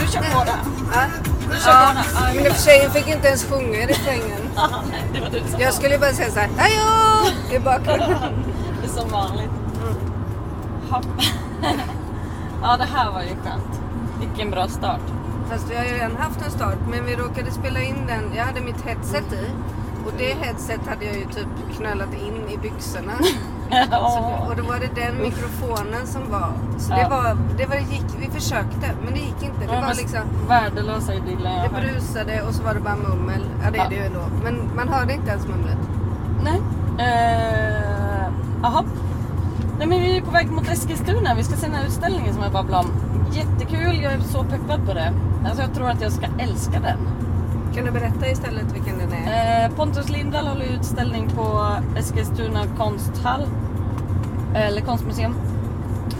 Du kör på det. Du Ja, kör på det. Ja, men tjejen fick inte ens sjunga i refrängen. Jag skulle bara säga så här, hejo! I bakgrunden. Det är som vanligt. Hopp. ja, det här var ju skönt. Vilken bra start. Fast vi har ju redan haft en start, men vi råkade spela in den. Jag hade mitt headset i. Och det headset hade jag ju typ knölat in i byxorna. Så, och då var det den mikrofonen som var. Så det var, det var, gick, vi försökte, men det gick inte. Det var liksom, värdelösa idyllen det brusade och så var det bara mummel. Ja, det är det ju ändå. Men man hörde inte ens mumlet. Nej. Eh, Jaha. Nej men vi är på väg mot Eskilstuna. Vi ska se den här utställningen som jag babblade om. Jättekul, jag är så peppad på det. Alltså jag tror att jag ska älska den. Kan du berätta istället vilken den är? Eh, Pontus Lindahl håller utställning på Eskilstuna konsthall. Eller konstmuseum.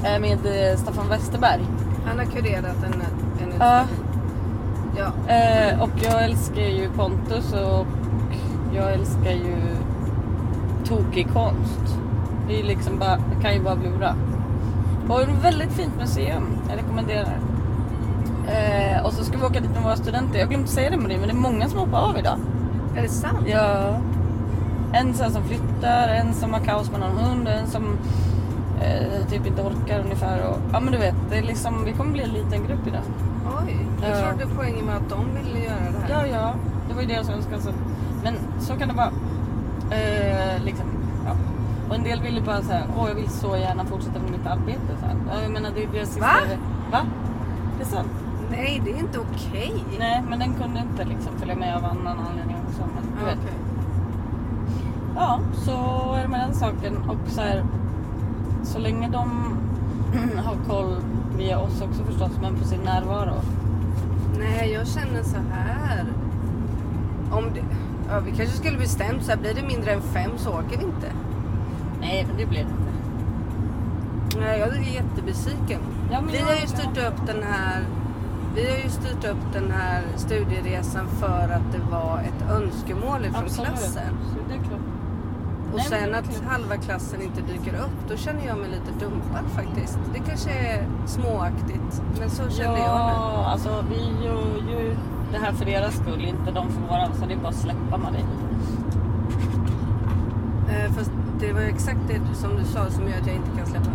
Eh, med eh, Staffan Westerberg. Han har kurerat en, en utställning. Ja. Eh, och jag älskar ju Pontus och jag älskar ju tokig konst. Det är liksom bara, det kan ju bara bli bra. Och ett väldigt fint museum, jag rekommenderar. Eh, och så ska vi åka dit med våra studenter. Jag glömde säga det Marie, men det är många som hoppar av idag. Är det sant? Ja. En sån som flyttar, en som har kaos med någon hund, en som eh, typ inte orkar ungefär. Och, ja men du vet, det är liksom, vi kommer bli en liten grupp idag. Oj, jag Ja. trodde poängen var att de ville göra det Ja, här. ja. Det var ju deras önskan. Så. Men så kan det vara. Eh, liksom, ja. Och en del vill ju bara säga, åh jag vill så gärna fortsätta med mitt arbete. Så här. Ja, Jag menar det är deras sista... Va? Va? Det är sant. Nej, det är inte okej. Nej, men den kunde inte liksom följa med av annan anledning också. Men, du Ja, vet. okej. Ja, så är det med den saken. Och så här, så länge de har koll via oss också förstås, men på sin närvaro. Nej, jag känner så här. Om det, ja, vi kanske skulle bestämt så här, blir det mindre än fem så åker vi inte. Nej, men det blir det inte. Nej, jag är jättebesviken. Ja, vi jag- har ju styrt upp den här vi har ju styrt upp den här studieresan för att det var ett önskemål ifrån klassen. Är klart. Och Nej, sen att klart. halva klassen inte dyker upp, då känner jag mig lite dumpad faktiskt. Det kanske är småaktigt, men så kände jag nu. Ja, alltså vi gör ju det här för deras skull, inte de för våran. Så det är bara att släppa Marie. Det var exakt det som du sa som gör att jag inte kan släppa.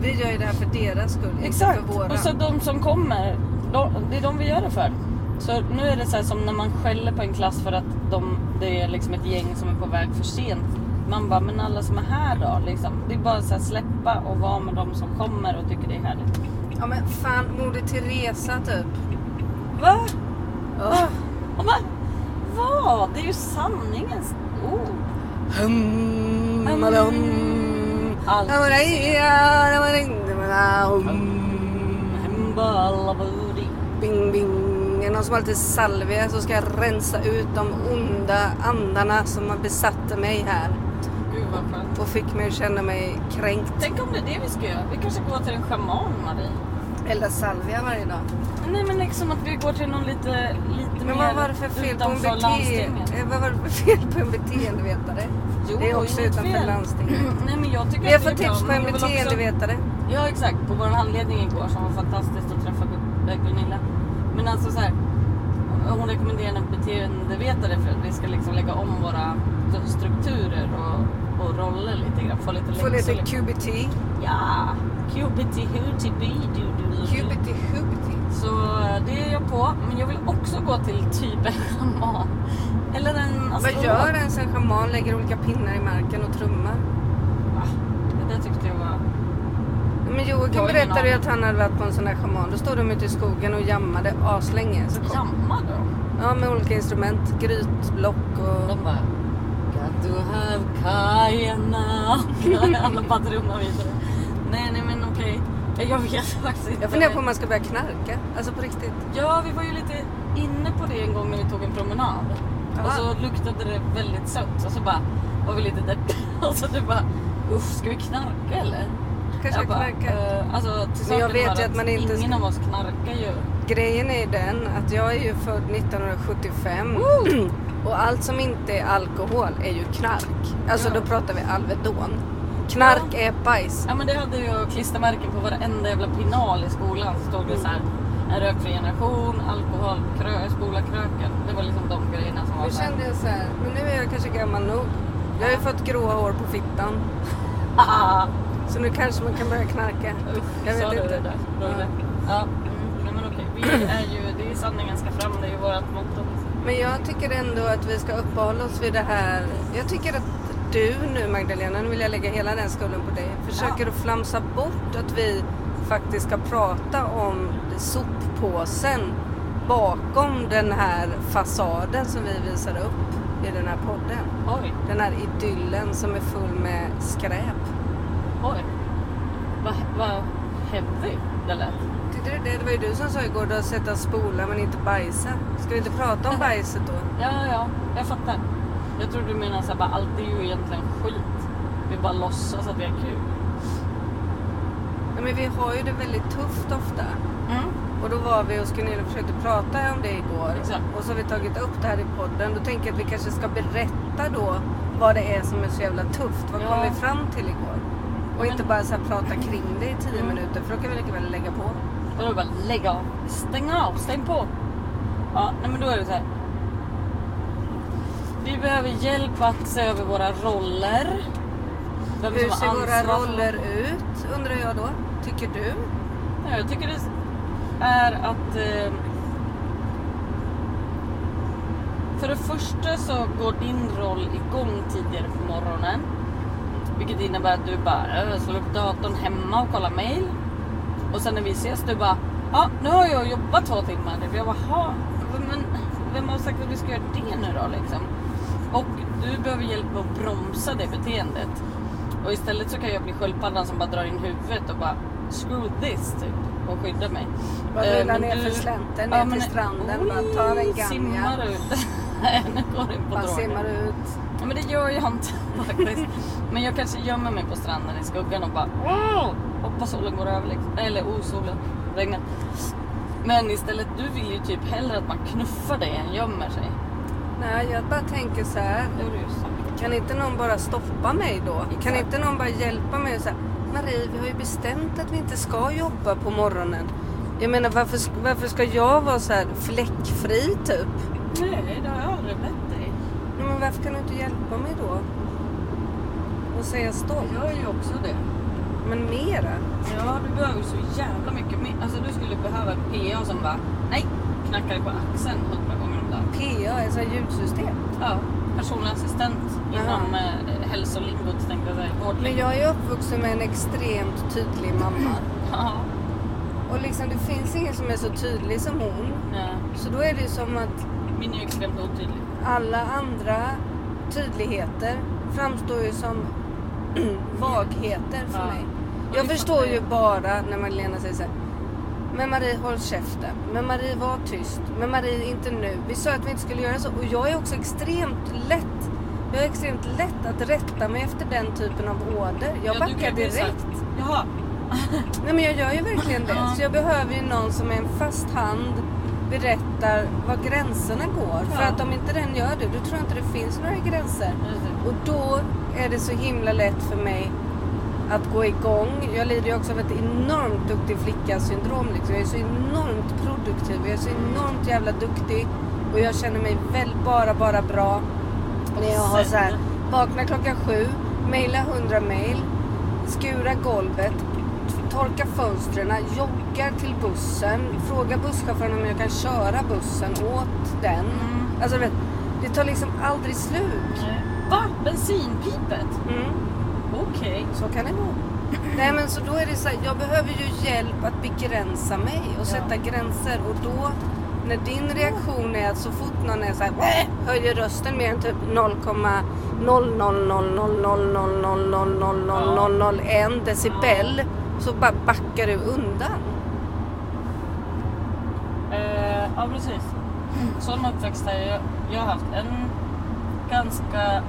Vi gör ju det här för deras skull, inte Exakt. för våra. Och så de som kommer, de, det är de vi gör det för. Så nu är det så här som när man skäller på en klass för att de, det är liksom ett gäng som är på väg för sent. Man bara, men alla som är här då? Liksom. Det är bara så här släppa och vara med de som kommer och tycker det är härligt. Ja men fan, Moder Teresa typ. Va? Oh. Och man, vad? Det är ju sanningens ord. Hum. Allt. Amaria, hum. Hembalabudi. Bing bing. Är någon som har lite salvia så ska jag rensa ut de onda andarna som har besatt mig här. Gud vad skönt. Och fick mig att känna mig kränkt. Tänk om det är det vi ska göra. Vi kanske går till en shaman Marie. Elda salvia varje dag. Nej men liksom att vi går till någon lite, lite Men vad var det för fel på en, utanför bete- landstinget. eh, vad var det för fel på en beteendevetare? Jo, det är också utanför fel. landstinget. Nej men jag tycker Vi har fått tips på en vill också- beteendevetare. Ja exakt, på vår handledning igår som var fantastiskt att träffa äh, Gunilla. Men alltså så här, hon rekommenderar en beteendevetare för att vi ska liksom lägga om våra strukturer och, och roller lite grann. Få lite Få lite. QBT. Ja, QBT, HTB, du, du, du. QBT, HUBT. Så eh, det är jag på. Men jag vill också gå till typ en shaman. Eller en Vad astrolog. gör ens en shaman? Lägger olika pinnar i marken och trummar. Va? Det där tyckte jag var... Men Joakim berättade ju att han hade varit på en sån här shaman. Då stod de ute i skogen och jammade aslänge. Jammar de? ja, med olika instrument. Grytblock och... De bara... Got to have Kajana. Alla bara trummar vidare. Nej, nej men okej. Jag vet faktiskt inte. Jag funderar på om man ska börja knarka. Alltså på riktigt. Ja, vi var ju lite inne på det en gång när vi tog en promenad. Ja. Och så luktade det väldigt sött. Och så bara var vi lite där. Och så du bara, usch ska vi knarka eller? kanske Jag bara, knarkar. eh, alltså, till Men jag vet ju att man inte ingen ska- av oss knarkar ju. Grejen är den att jag är ju född 1975 och allt som inte är alkohol är ju knark. Alltså Ja. då pratar vi Alvedon. Knark är bajs. Ja men det hade jag klistermärken på varenda jävla pinal i skolan. Så stod det så här, en rökfri generation, alkohol, krö, spola kröken. Det var liksom de grejerna som var Nu kände jag så här, men nu är jag kanske gammal nog. Jag har ju fått gråa hår på fittan. Så nu kanske man kan börja knarka. Jag sa vet du inte. det där? Sa Ja. det? Ja. Nej men okej, vi är ju, det är sanningen ska fram, det är ju vårt motto. Men jag tycker ändå att vi ska uppehålla oss vid det här. Jag tycker att du nu Magdalena, nu vill jag lägga hela den skulden på dig, försöker att flamsa bort att vi faktiskt ska prata om soppåsen bakom den här fasaden som vi visar upp i den här podden. Oj, Den här idyllen som är full med skräp. oj. Vad va, heavy det lät. Tyckte du det? Det var ju du som sa igår, du har sett att spola men inte bajsa. Ska vi inte prata om bajset då? Ja, ja, jag fattar. Jag tror du menar så här, bara, allt är ju egentligen skit. Vi bara låtsas att vi är kul. Ja, men vi har ju det väldigt tufft ofta. Mm. Och då var vi hos Gunilla och försökte prata om det igår. Exakt. Och så har vi tagit upp det här i podden. Då tänker jag att vi kanske ska berätta då vad det är som är så jävla tufft. Vad Ja. kom vi fram till igår? Och men- inte bara så här prata kring det i tio Mm. minuter för då kan vi lika väl lägga på. Och då bara lägg av, stäng av, stäng på. Ja, nej men då är det så här. Vi behöver hjälp att se över våra roller. Vem Hur ser våra roller ut undrar jag då. Tycker du? Ja, jag tycker det är att... Eh, för det första så går din roll igång tidigare på morgonen. Vilket innebär att du bara äh, slår upp datorn hemma och kollar mail. Och sen när vi ses du bara ja nu har jag jobbat två timmar. Jag bara "Ha, men vem har sagt att vi ska göra det nu då liksom? Och du behöver hjälp med att bromsa det beteendet. Och istället så kan jag bli sköldpaddan som bara drar in huvudet och bara screw this typ och skydda mig. Bara rulla men ner du- för slänten, Ja, ner men- till stranden, bara ta en Oj, ganja. Simmar ut. Nu går det på Bara droger. simmar ut. Ja, men det gör jag inte faktiskt. Men jag kanske gömmer mig på stranden i skuggan och bara "Åh!" hoppas solen går över. Liksom. Eller oh, solen regnar. Men istället, du vill ju typ hellre att man knuffar dig än gömmer sig. Nej, jag bara tänker så här. Kan inte någon bara stoppa mig då? Kan Exakt. inte någon bara hjälpa mig och säga Marie, vi har ju bestämt att vi inte ska jobba på morgonen. Jag menar varför, varför ska jag vara så här fläckfri typ? Nej, det har jag aldrig bett dig. Men varför kan du inte hjälpa mig då? Och säga stopp? Jag gör ju också det. Men mera? Ja, du behöver så jävla mycket mer. Alltså du skulle behöva en PA som bara nej, knackar dig på axeln hundra gånger. PA, alltså ljudsystem. Ja, personlig assistent inom eh, hälsolingot tänkte jag säga. Men jag är uppvuxen med en extremt tydlig mamma. Ja. Och liksom det finns ingen som är så tydlig som hon. Ja. Så då är det ju som att Min är ju extremt otydlig. alla andra tydligheter framstår ju som vagheter för Ja. mig. Och Jag det förstår fattar ju jag. bara när Magdalena säger så här. Men Marie håll käften. Men Marie var tyst. Men Marie inte nu. Vi sa att vi inte skulle göra så. Och jag är också extremt lätt. Jag är extremt lätt att rätta mig efter den typen av order. Jag Ja, backar direkt. Jaha. Nej men jag gör ju verkligen det. Ja. Så jag behöver ju någon som med en fast hand berättar var gränserna går. För Ja. att om inte den gör det, då tror jag inte det finns några gränser. Och då är det så himla lätt för mig att gå igång. Jag lider ju också av ett enormt duktig flicka-syndrom. Liksom. Jag är så enormt produktiv. Jag är så enormt jävla duktig. Och jag känner mig väl bara, bara bra. När jag har så här, vaknar klockan sju, mejlar hundra mejl, skura golvet, torka fönstren, joggar till bussen, frågar busschauffören om jag kan köra bussen åt den. Mm. Alltså vet, det tar liksom aldrig slut. Va? Bensinpipet? Mm. Okej. Så kan det gå. Nej men så då är det så här, jag behöver ju hjälp att begränsa mig och Ja. sätta gränser och då när din reaktion är att så fort någon är så här, "Äh!" höjer rösten mer än typ 0,0000000000001 decibel så bara backar du undan. Eh, ja, precis. Sån uppväxt har jag, jag har haft. En ganska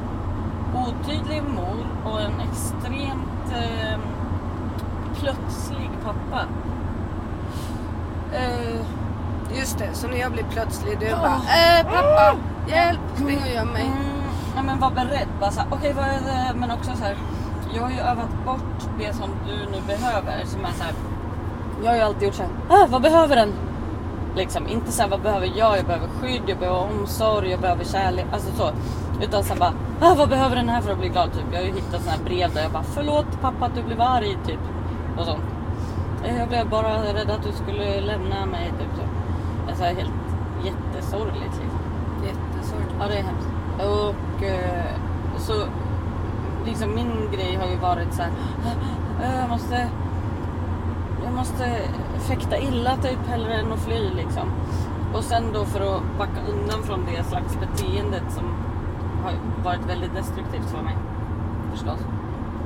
otydlig mor och en extremt eh, plötslig pappa. Eh, Just det, så när jag blir plötslig, du Ja. bara äh, pappa, hjälp, spring och göm mig. Mm, ja, men var beredd. Bara så här, okej, vad är det? Men också så här. Jag har ju övat bort det som du nu behöver. Som är så här, jag har ju alltid gjort så här. Ah, vad behöver den? Liksom, inte så här, vad behöver jag? Jag behöver skydd, jag behöver omsorg, jag behöver kärlek. Alltså så. Utan så här bara, ah, vad behöver den här för att bli glad? Typ. Jag har ju hittat såna här brev där jag bara, förlåt pappa att du blev arg. Typ. Och sånt. Eh, Jag blev bara rädd att du skulle lämna mig. Typ så. Alltså helt jättesorgligt liksom. Jättesorgligt. Ja, det är hemskt. Och eh, så liksom min grej har ju varit så här. "Ah, Jag måste, jag måste fäkta illa typ hellre än att fly liksom. Och sen då för att backa undan från det slags beteendet som har varit väldigt destruktivt för mig förstås.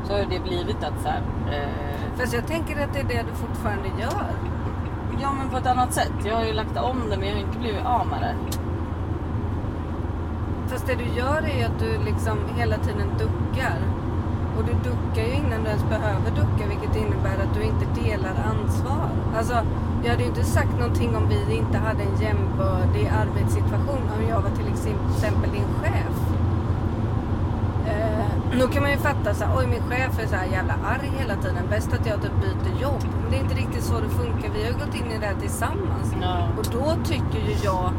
Så har det blivit att så här, eh, Fast jag tänker att det är det du fortfarande gör. ja men på ett annat sätt. Jag har ju lagt om det men jag har inte blivit av med det. Fast det du gör är ju att du liksom hela tiden duckar. Och du duckar ju innan du ens behöver ducka vilket innebär att du inte delar ansvar. Alltså, jag hade ju inte sagt någonting om vi inte hade en jämbördig arbetssituation om jag var till exempel din chef. Då kan man ju fatta så här, oj min chef är så här jävla arg hela tiden. Bäst att jag typ byter jobb. Men det är inte riktigt så det funkar. Vi har ju gått in i det här tillsammans. Ja. Och då tycker ju jag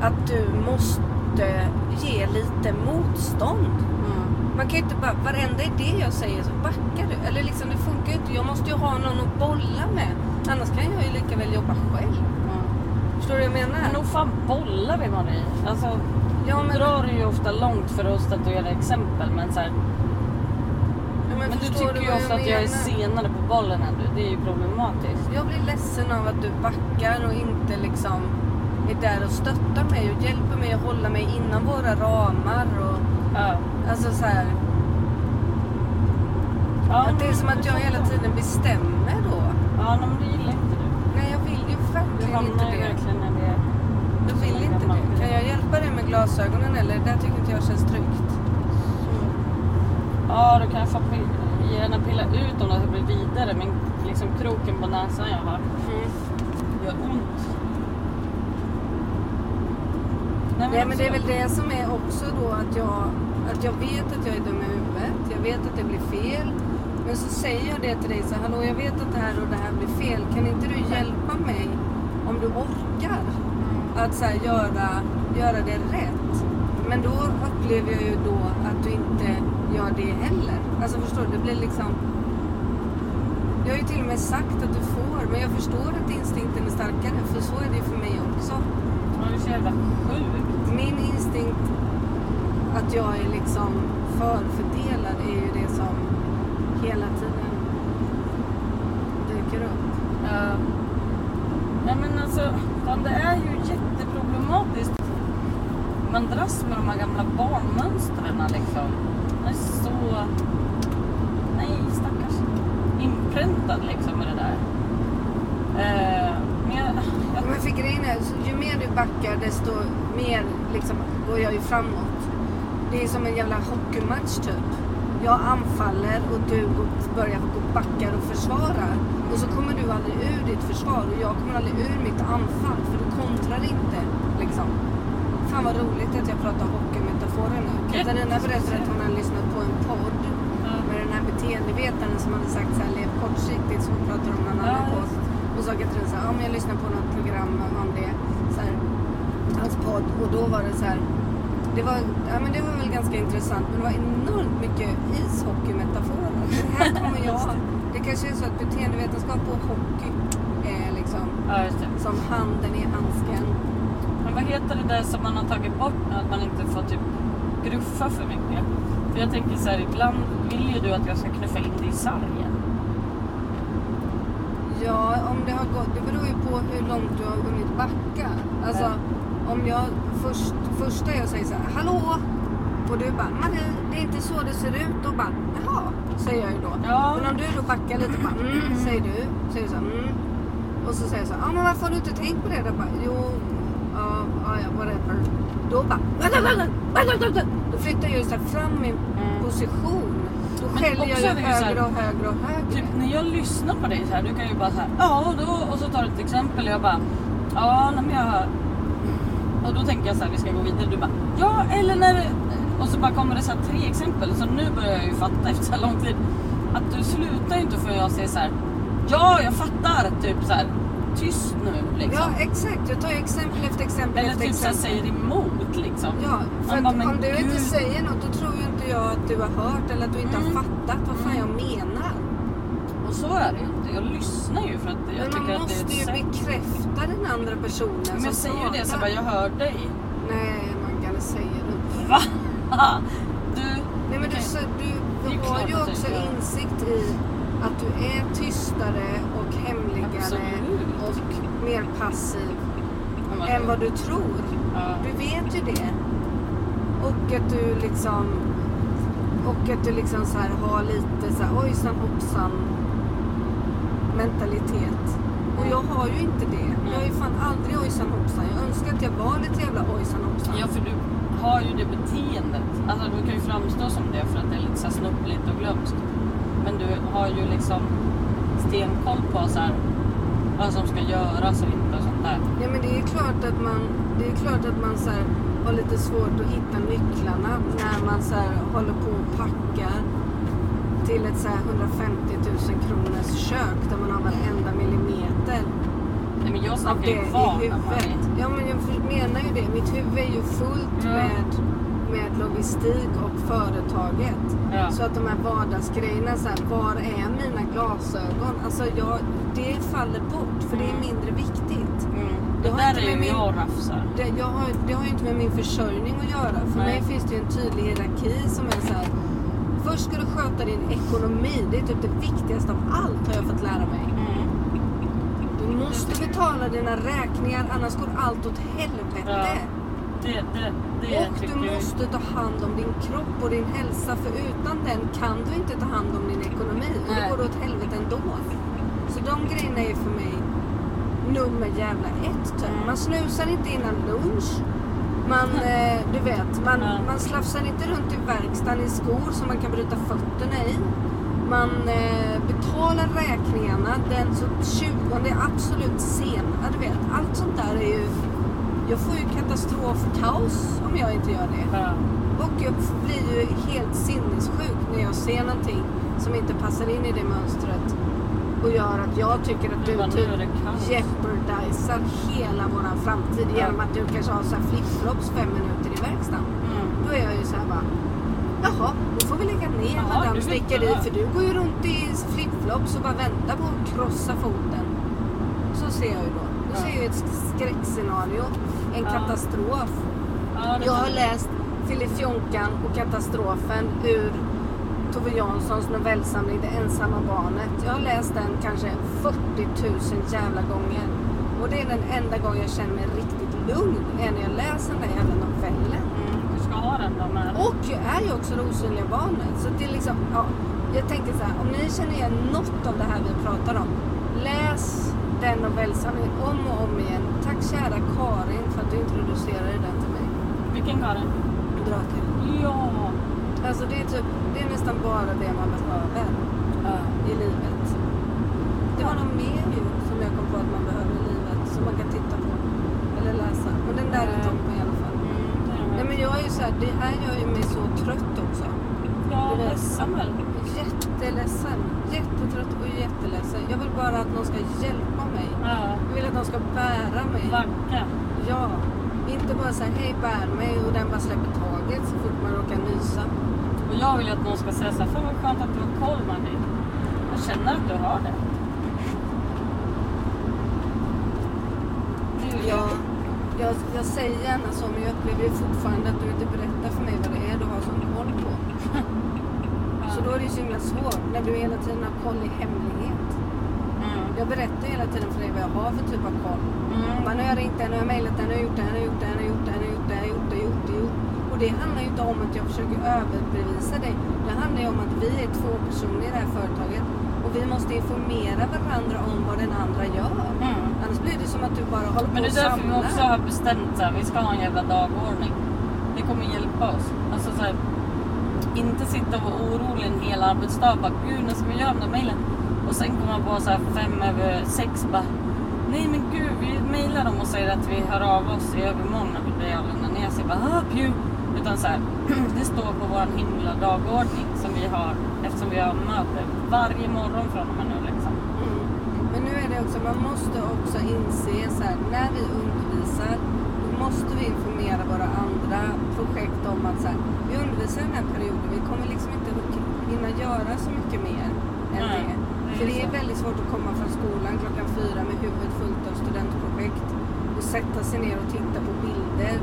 att du måste ge lite motstånd. Mm. Man kan ju inte bara, varenda idé jag säger så backar du. Eller liksom det funkar ju inte. Jag måste ju ha någon att bolla med. Annars kan jag ju lika väl jobba själv. Mm. Förstår du vad jag menar? Men nog fan bollar vi Marie. Alltså, Ja, du men- drar det ju ofta långt för att statuera exempel. Men, så här, Ja, men, du förstår tycker ju vad ofta att jag är senare på bollen än du. Det är ju problematiskt. Jag blir ledsen av att du backar och inte liksom är där och stöttar mig och hjälper mig att hålla mig inom våra ramar. Och, Ja. alltså så här, Ja, att det är men- som att jag hela tiden bestämmer då. Ja, men det gillar inte du. Nej, jag vill ju Du verkligen inte hamnar ju det. verkligen i det. Jag vill inte det. Kan jag hjälpa dig med glasögonen eller? Det tycker inte jag känns tryggt. Ja, då kan jag få gärna pilla ut om det blir vidare. Men liksom kroken på näsan jag har gör ont. Nej, Nej men det är väl det som är också då att jag, att jag vet att jag är dum i huvudet. Jag vet att det blir fel. Men så säger jag det till dig så hallå jag vet att det här och det här blir fel. Kan inte du hjälpa mig om du orkar? Att så här, göra, göra det rätt. Men då upplever jag ju då att du inte gör det heller. Alltså förstår du? Det blir liksom... Jag har ju till och med sagt att du får, men jag förstår att instinkten är starkare. För så är det ju för mig också. Ja, du är så jävla sjuk. Min instinkt att jag är liksom förfördelad är ju det som hela tiden dyker upp. Ja. Nej men alltså, utan det är ju jätteproblematiskt. Man dras med de här gamla barnmönstren liksom. Man är så... Nej, stackars. Inpräntad liksom med det där. Eh, men jag, jag, Men för grejen är, ju mer du backar desto mer liksom går jag ju framåt. Det är som en jävla hockeymatch typ. Jag anfaller och du börjar gå backar och försvarar. Och så kommer du aldrig ur ditt försvar och jag kommer aldrig ur mitt anfall för du kontrar inte. Liksom. Fan vad roligt att jag pratar hockeymetaforer nu. Katarina berättade att hon hade lyssnat på en podd med den här beteendevetaren som hade sagt så här, lev kortsiktigt som hon pratar om en annan Ja, podd. Och så sa Katarina så här, ja men jag lyssnade på något program om det, så här, hans podd. Och då var det så här, det var, ja men det var väl ganska intressant men det var enormt mycket ishockeymetaforer. Här kommer jag, det kanske är så att beteendevetenskap och hockey är liksom ja, just det. som handen i handsken. Men vad heter det där som man har tagit bort nu? Att man inte får typ gruffa för mycket. För jag tänker så här, ibland vill ju du att jag ska knuffa in dig i sargen. Ja, om det har gått, det beror ju på hur långt du har hunnit backa. Alltså, om jag först, första jag säger så här, hallå! Och du bara, Marie, det är inte så det ser ut. Då bara, säger jag ju då. Ja. Men om du då backar lite, bara, mm, säger du. Säger du så mm. Och så säger jag så ja men varför har du inte tänkt på det? Då bara, jo, ja, ja, ja, whatever. Då bara, då flyttar jag ju fram min Mm. position. Då skäller jag ju högre och högre och högre. Typ när jag lyssnar på dig så här, du kan ju bara så här, ja och då, och så tar du ett exempel och jag bara, ja men jag och då tänker jag så här, vi ska gå vidare. Du bara, ja eller när och så bara kommer det så tre exempel. Så nu börjar jag ju fatta efter så lång tid att du slutar ju inte för jag säger så här, ja jag fattar, typ så här, tyst nu liksom. Ja exakt, jag tar ju exempel efter exempel eller efter typ så här, exempel. säger emot liksom. Ja, för Man bara, om du inte säger något då tror ju inte jag att du har hört eller att du inte Mm. har fattat vad fan jag menar. Och så är det ju inte. Jag lyssnar ju för att jag Men tycker man att det är måste ett ju sätt. bekräfta den andra personen Men jag säger ju det så bara, jag hör dig. Nej, man kan säga det. Va? Du, Nej men du, så, du, du har ju också insikt i att du är tystare och hemligare Absolut. och mer passiv Ja, än vad du tror. Ja. Du vet ju det. Och att du liksom och att du liksom så här har lite så här ojsan hoppsan mentalitet. Och jag har ju inte det. Jag är ju fan aldrig ojsan hoppsan. Jag önskar att jag var lite jävla ojsan hoppsan. Ja, för du har ju det beteendet. Alltså du kan ju framstå som det för att det är lite så snuppligt snubbligt och glömskt. Men du har ju liksom stenkoll på så här, vad som ska göras och inte och sånt där. Ja men det är klart att man, det är klart att man så här, har lite svårt att hitta nycklarna när man så här, håller på och packar till ett så här 150 000 kronors kök där man har varenda millimeter Nej, men jag snackar ju. Marie. Ja men jag menar ju det. Mitt huvud är ju fullt Ja. med, med logistik och företaget. Ja. Så att de här vardagsgrejerna, så här, var är mina glasögon? Alltså jag, det faller bort för det är Mm. mindre viktigt. Mm. Det Det där är ju min- jag rafsar. Det, jag har, det har ju inte med min försörjning att göra. För Nej. mig finns det ju en tydlig hierarki som är så här. Först ska du sköta din ekonomi. Det är typ det viktigaste av allt har jag fått lära mig. Du måste betala dina räkningar annars går allt åt helvete. Ja. Det, det, det Och du måste ta hand om din kropp och din hälsa för utan den kan du inte ta hand om din ekonomi. Och det går åt helvete ändå. Så de grejerna är för mig nummer jävla ett. Typ. Mm. Man snusar inte innan lunch. Man, eh, du vet, man, man slafsar inte runt i verkstaden i skor som man kan bryta fötterna i. Man eh, betalar räkningarna den så 20 är absolut sen. Ja, du vet, allt sånt där är ju... Jag får ju katastrofkaos om jag inte gör det. Ja. Och jag blir ju helt sinnessjuk när jag ser någonting som inte passar in i det mönstret. Och gör att jag tycker att Du typ kaos. jeopardisar hela våran framtid genom att du kanske har så här flipflops fem minuter i verkstaden. Mm. Då är jag ju så här bara, jaha, då får vi lägga ner Jaha, Madame Snickeri för du går ju runt i flipflops och bara väntar på att krossa foten. Så ser jag ju då. Då Ja. ser jag ju ett skräckscenario, en Ja. katastrof. Ja, Jag har läst Filifjonkan och katastrofen ur Tove Janssons novellsamling Det ensamma barnet. Jag har läst den kanske 40 000 jävla gånger. Och det är den enda gången jag känner mig riktigt lugn, är när jag läser den där jävla novellen. Du ska ha den då med. Och är ju också det osynliga barnet. Så det är liksom, ja, jag tänker så här, om ni känner igen något av det här vi pratar om, läs den novellsamlingen om och om igen. Tack kära Karin för att du introducerade den till mig. Vilken Karin? Drake. Ja. Alltså det är, typ, det är nästan bara det man behöver Ja. i livet. Det var nog mer ju som jag kom på att man behöver i livet som man kan titta på eller läsa. Men den där är Nej. toppen i alla fall. Mm, det är Nej det. men jag är ju så här, det här gör ju mig så trött också. Ja, ledsen väl? Jätteledsen. Jättetrött och jätteledsen. Jag vill bara att någon ska hjälpa mig. Ja. Jag vill att någon ska bära mig. Vagga. Ja. Inte bara säga hej bär mig och den bara släpper taget så fort man råkar nysa. Och jag vill ju att någon ska säga så här, fan vad skönt att du har koll Marie. Jag känner att du har det. Det Ja, jag, jag säger gärna så men jag upplever fortfarande att du inte berättar för mig vad det är du har sån koll på. Ja. Så då är det ju så himla svårt när du hela tiden har koll i hemlighet. Mm. Jag berättar hela tiden för dig vad jag har för typ av koll. Mm. Man har jag ringt den, nu har jag mejlat den, nu har jag gjort det, nu har jag gjort det, nu har jag gjort det, nu har jag gjort det, har jag gjort det, gjort det, gjort. Och det handlar ju inte om att jag försöker överbevisa dig. Det handlar ju om att vi är två personer i det här företaget och vi måste informera varandra om vad den andra gör. Mm. Annars blir det som att du bara håller Men på det och är därför vi också har bestämt att vi ska ha en jävla dagordning. Det kommer hjälpa oss. Alltså så här, inte sitta och vara orolig en hel arbetsdag. Bara, Gud, när ska vi göra de där mejlen? Och sen kommer man på så här fem över sex bara, nej men gud, vi mejlar dem och säger att vi hör av oss i övermorgon när börjar lämna ner sig. Bara, ah. Utan så här, det står på vår himla dagordning som vi har eftersom vi har möte varje morgon från och med nu liksom. Mm. Men nu är det också, man måste också inse så här, när vi undervisar då måste vi informera våra andra projekt om att så här, vi undervisar den här perioden, vi kommer liksom inte hinna göra så mycket mer än Nej, det. För det är väldigt svårt att komma från skolan klockan fyra med huvudet fullt av studentprojekt och sätta sig ner och titta på bilder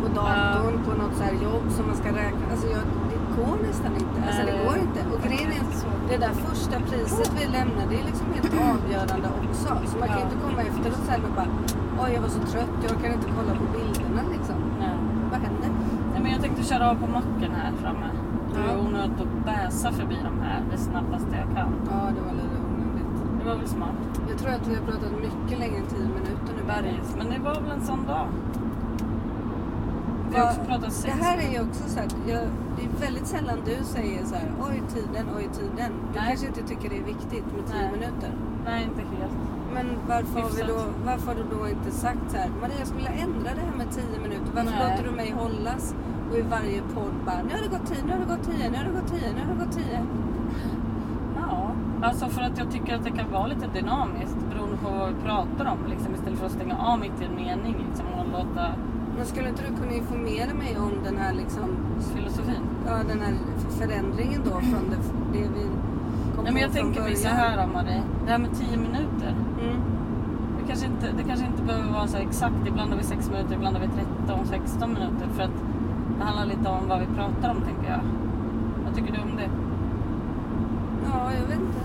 på datorn på något så här jobb som man ska räkna. Alltså jag, det går nästan inte. Alltså det går inte. Och grejen är att det där första priset vi lämnar det är liksom helt avgörande också. Så man kan ju inte komma efteråt och säga bara oj jag var så trött, jag kan inte kolla på bilderna liksom. Nej. Vad händer? Nej, men jag tänkte köra av på macken här framme. Det var Ja. onödigt att bäsa förbi de här det snabbaste jag kan. Ja det var lite onödigt. Det var väl smart. Jag tror att vi har pratat mycket längre än 10 minuter nu. Men det var väl en sån dag. Vi har också pratat sex Det här är ju också så här, jag, det är väldigt sällan du säger så här, oj tiden, oj tiden. Du Nej. kanske inte tycker det är viktigt med 10 Nej. minuter. Nej, inte helt. Men varför har, vi då, varför har du då inte sagt så här, Maria jag skulle vilja ändra det här med 10 minuter. Varför Nej. låter du mig hållas? Och i varje podd bara, nu har det gått 10, nu har det gått 10, nu har det gått 10, nu har det gått 10. Ja, alltså för att jag tycker att det kan vara lite dynamiskt beroende på vad vi pratar om. Liksom, istället för att stänga av mitt i en mening liksom, och låta Men skulle inte du kunna informera mig om den här liksom, filosofin. ja, den här förändringen då från det, det vi kom Nej, men jag tänker mig så här Marie. Det här med 10 minuter. Mm. Det kanske, inte, det kanske inte behöver vara så exakt. Ibland har vi 6 minuter, ibland har vi 13, 16 minuter. För att det handlar lite om vad vi pratar om, tänker jag. Vad tycker du om det? Ja, jag vet inte.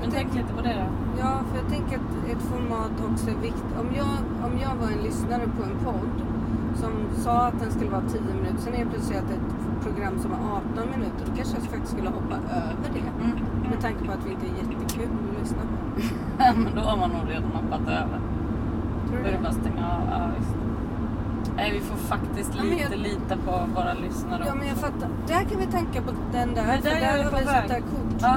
Men tänk lite på det då. Ja, för jag tänker att ett format också är viktigt. Om jag, om jag var en lyssnare på en podd som sa att den skulle vara 10 minuter, sen är det plötsligt att ett program som är 18 minuter, då kanske jag faktiskt skulle hoppa över det. Mm. Med tanke på att vi inte är jättekul att lyssna på. Men då har man nog redan hoppat över. Tror Då du är det det? bara att stänga av. Ja, visst. Nej, vi får faktiskt Ja, lite jag- lita på våra lyssnare Ja, men jag fattar. Där kan vi tanka på den där. Men för där är där har vi sånt där kort. Ja,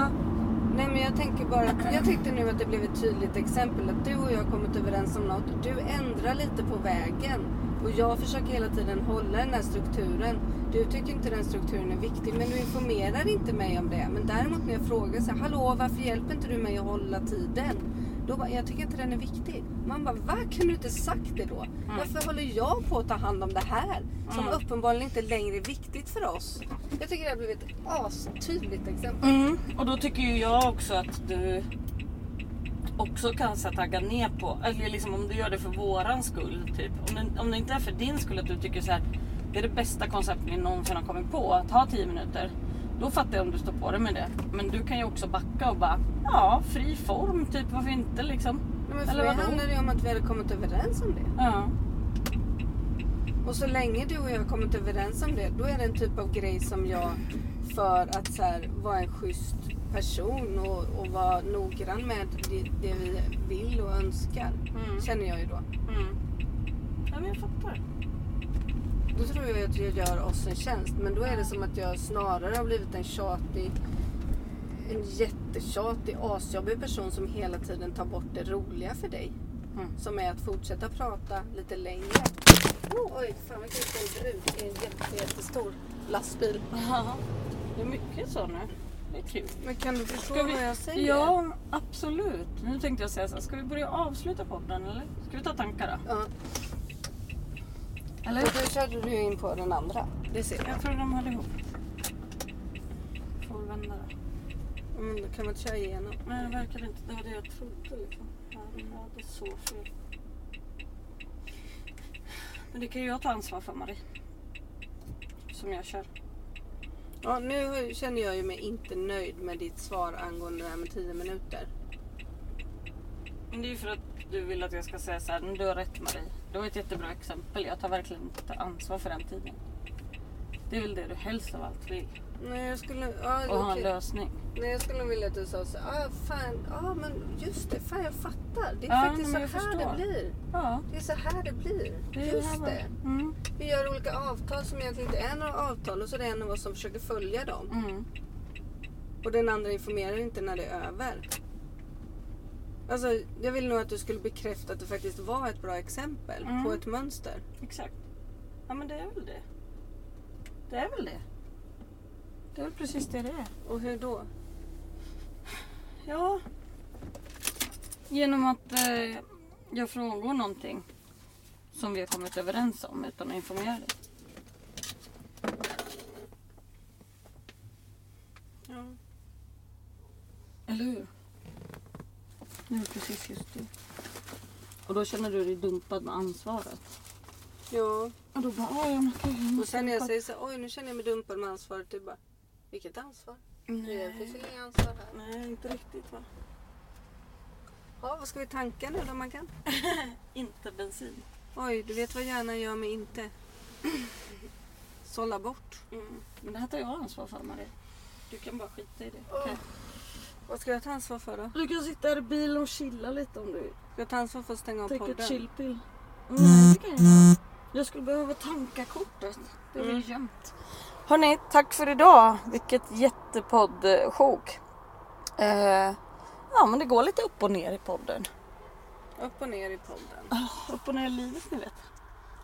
Nej men jag tänker bara att, jag tyckte nu att det blev ett tydligt exempel att du och jag har kommit överens om något. Du ändrar lite på vägen och jag försöker hela tiden hålla den här strukturen. Du tycker inte den strukturen är viktig men du informerar inte mig om det. Men däremot när jag frågar så här, hallå varför hjälper inte du mig att hålla tiden? Då bara, jag tycker inte den är viktig. Man bara, va? Kan du inte sagt det då? Varför håller jag på att ta hand om det här? Som Mm. uppenbarligen inte längre är viktigt för oss. Jag tycker det har blivit ett astydligt exempel. Mm. Och då tycker ju jag också att du också kan tagga ner på, eller liksom om du gör det för våran skull. Typ. Om, det, om det inte är för din skull att du tycker så här, det är det bästa konceptet vi någonsin har kommit på, att ha 10 minuter. Då fattar jag om du står på dig med det. Men du kan ju också backa och bara, ja, fri form, typ varför inte liksom? Men för Eller vadå? handlar det om att vi hade kommit överens om det. Ja. Och så länge du och jag har kommit överens om det, då är det en typ av grej som jag, för att så här, vara en schysst person och, och vara noggrann med det, det vi vill och önskar, Mm. känner jag ju då. Mm. Ja, men jag fattar. Då tror jag att jag gör oss en tjänst, men då är det som att jag snarare har blivit en tjatig, en jättetjatig, asjobbig person som hela tiden tar bort det roliga för dig. Mm. Som är att fortsätta prata lite längre. Oh, oj, fan vilken brud i en jätte, jättestor lastbil. Ja, det är mycket så nu. Det är kul. Men kan du förstå vi- vad jag säger? Ja, absolut. Nu tänkte jag säga så här, ska vi börja avsluta podden eller? Ska vi ta tankar då? ja. Eller? Och då körde du in på den andra. Det ser jag. Jag tror de hörde ihop. Får vända då? Men då kan man inte köra igenom. Nej, det verkar inte. Det var det jag trodde liksom. Ja, det hade så fel. Men det kan ju jag ta ansvar för Marie. Som jag kör. Ja, nu känner jag ju mig inte nöjd med ditt svar angående det här med 10 minuter. Men det är ju för att du vill att jag ska säga så här, "Men du har rätt Marie. Du var ett jättebra exempel. Jag tar verkligen inte ansvar för den tiden. Det är väl det du helst av allt vill. Nej, jag skulle... Ja, och ha en okej. lösning. Nej, jag skulle vilja att du sa så ah, fan, ja men just det, fan jag fattar. Det är Ja, faktiskt så men här jag det förstår. blir. Ja, Det är så här det blir. det är just här det. var- Mm. Vi gör olika avtal som egentligen inte är några avtal och så är det en av oss som försöker följa dem. Mm. Och den andra informerar inte när det är över. Alltså, jag vill nog att du skulle bekräfta att det faktiskt var ett bra exempel Mm. på ett mönster. Exakt. Ja men det är väl det. Det är väl det. Det är väl precis det det är. Och hur då? Ja. Genom att eh, jag frångår någonting som vi har kommit överens om utan att informera dig. Ja. Eller hur? Det är precis just det. Och då känner du dig dumpad med ansvaret. ja. Och då bara, "Oj, jag måste... Och sen när jag säger så här, oj nu känner jag mig dumpad med ansvaret. Du bara, vilket ansvar? Det Nej. precis inget ansvar här. Nej, inte riktigt va? Ja, vad ska vi tanka nu då Maggan? Inte bensin. Oj, du vet vad hjärnan gör med inte? Sålla bort. Mm. Men det här tar jag ansvar för Marie. Du kan bara skita i det. Okej. Vad ska jag ta ansvar för då? Du kan sitta här i bilen och chilla lite om du vill. Ska jag ta ansvar för att stänga av Take podden? ett chillpill. Nej, det kan jag. Jag skulle behöva tanka kortet. Det är Mm. mm. Hörni, tack för idag. Vilket jättepoddsjok. Eh, ja, men det går lite upp och ner i podden. Upp och ner i podden. Upp och ner i livet, ni vet.